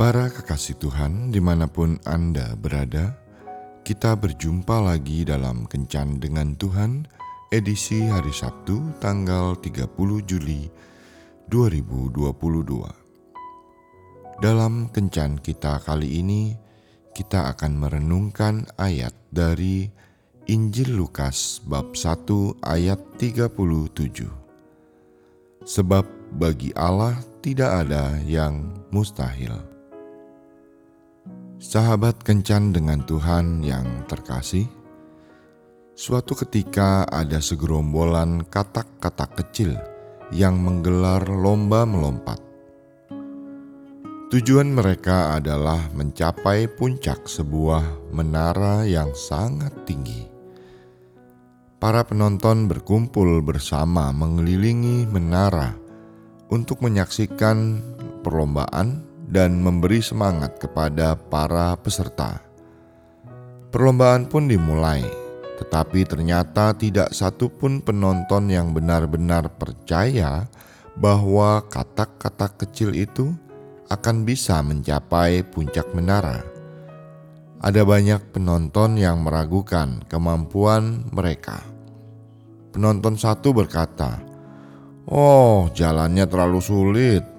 Para kekasih Tuhan, di mana pun Anda berada, kita berjumpa lagi dalam Kencan dengan Tuhan, edisi hari Sabtu, tanggal 30 Juli 2022. Dalam Kencan kita kali ini, kita akan merenungkan ayat dari Injil Lukas bab 1 ayat 37. Sebab bagi Allah tidak ada yang mustahil. Sahabat kencan dengan Tuhan yang terkasih, suatu ketika ada segerombolan katak-katak kecil yang menggelar lomba melompat. Tujuan mereka adalah mencapai puncak sebuah menara yang sangat tinggi. Para penonton berkumpul bersama mengelilingi menara untuk menyaksikan perlombaan dan memberi semangat kepada para peserta. Perlombaan pun dimulai, tetapi ternyata tidak satupun penonton yang benar-benar percaya bahwa kata-kata kecil itu akan bisa mencapai puncak menara. Ada banyak penonton yang meragukan kemampuan mereka. Penonton satu berkata, "Oh, jalannya terlalu sulit."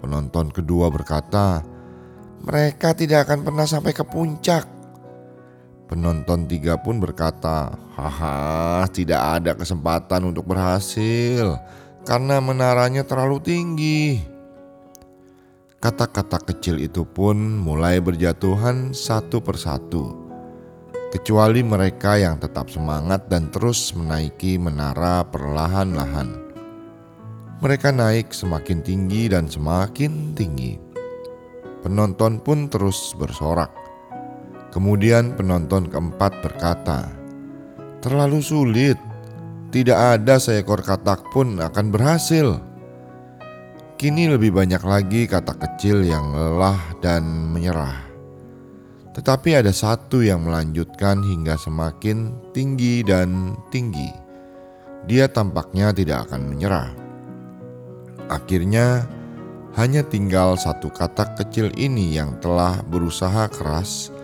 Penonton kedua berkata, "Mereka tidak akan pernah sampai ke puncak." Penonton tiga pun berkata, "Haha, tidak ada kesempatan untuk berhasil karena menaranya terlalu tinggi." Kata-kata kecil itu pun mulai berjatuhan satu persatu, kecuali mereka yang tetap semangat dan terus menaiki menara perlahan-lahan. Mereka naik semakin tinggi dan semakin tinggi. Penonton pun terus bersorak. Kemudian penonton keempat berkata, "Terlalu sulit. Tidak ada seekor katak pun akan berhasil." Kini lebih banyak lagi kata kecil yang lelah dan menyerah. Tetapi ada satu yang melanjutkan hingga semakin tinggi dan tinggi. Dia tampaknya tidak akan menyerah. Akhirnya, hanya tinggal satu kata kecil ini yang telah berusaha keras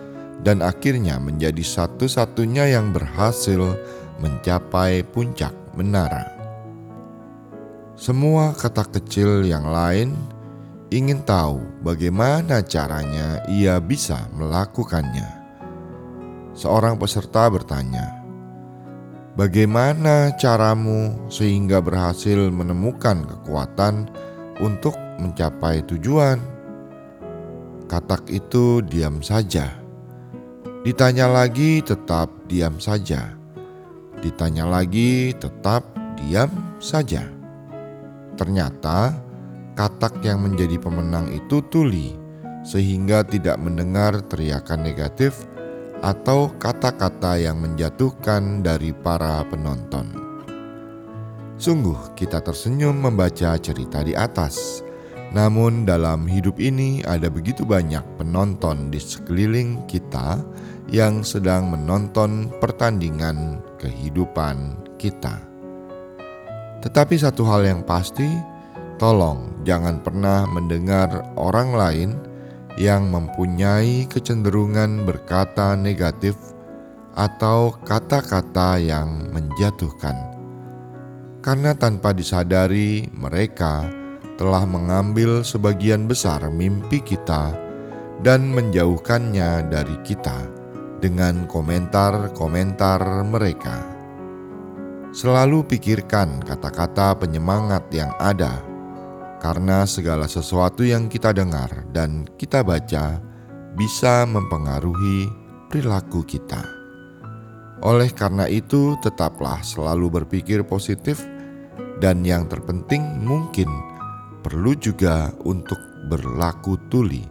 dan akhirnya menjadi satu-satunya yang berhasil mencapai puncak menara. Semua kata kecil yang lain ingin tahu bagaimana caranya ia bisa melakukannya. Seorang peserta bertanya, Bagaimana caramu sehingga berhasil menemukan kekuatan untuk mencapai tujuan? Katak itu diam saja. Ditanya lagi, tetap diam saja. Ditanya lagi, tetap diam saja. Ternyata katak yang menjadi pemenang itu tuli, sehingga tidak mendengar teriakan negatif atau kata-kata yang menjatuhkan dari para penonton. Sungguh, kita tersenyum membaca cerita di atas. Namun, dalam hidup ini ada begitu banyak penonton di sekeliling kita yang sedang menonton pertandingan kehidupan kita. Tetapi, satu hal yang pasti, tolong jangan pernah mendengar orang lain yang mempunyai kecenderungan berkata negatif atau kata-kata yang menjatuhkan, karena tanpa disadari mereka telah mengambil sebagian besar mimpi kita dan menjauhkannya dari kita dengan komentar-komentar mereka. Selalu pikirkan kata-kata penyemangat yang ada karena segala sesuatu yang kita dengar dan kita baca bisa mempengaruhi perilaku kita. Oleh karena itu, tetaplah selalu berpikir positif, dan yang terpenting mungkin perlu juga untuk berlaku tuli.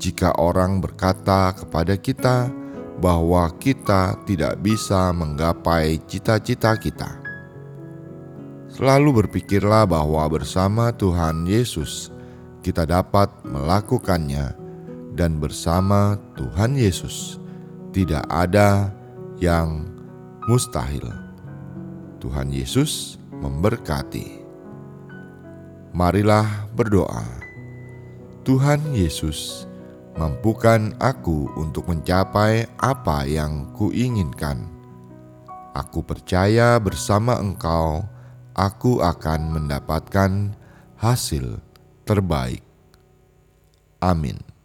Jika orang berkata kepada kita bahwa kita tidak bisa menggapai cita-cita kita Selalu berpikirlah bahwa bersama Tuhan Yesus kita dapat melakukannya, dan bersama Tuhan Yesus tidak ada yang mustahil. Tuhan Yesus memberkati. Marilah berdoa. Tuhan Yesus, mampukan aku untuk mencapai apa yang kuinginkan. Aku percaya bersama Engkau, aku akan mendapatkan hasil terbaik. Amin.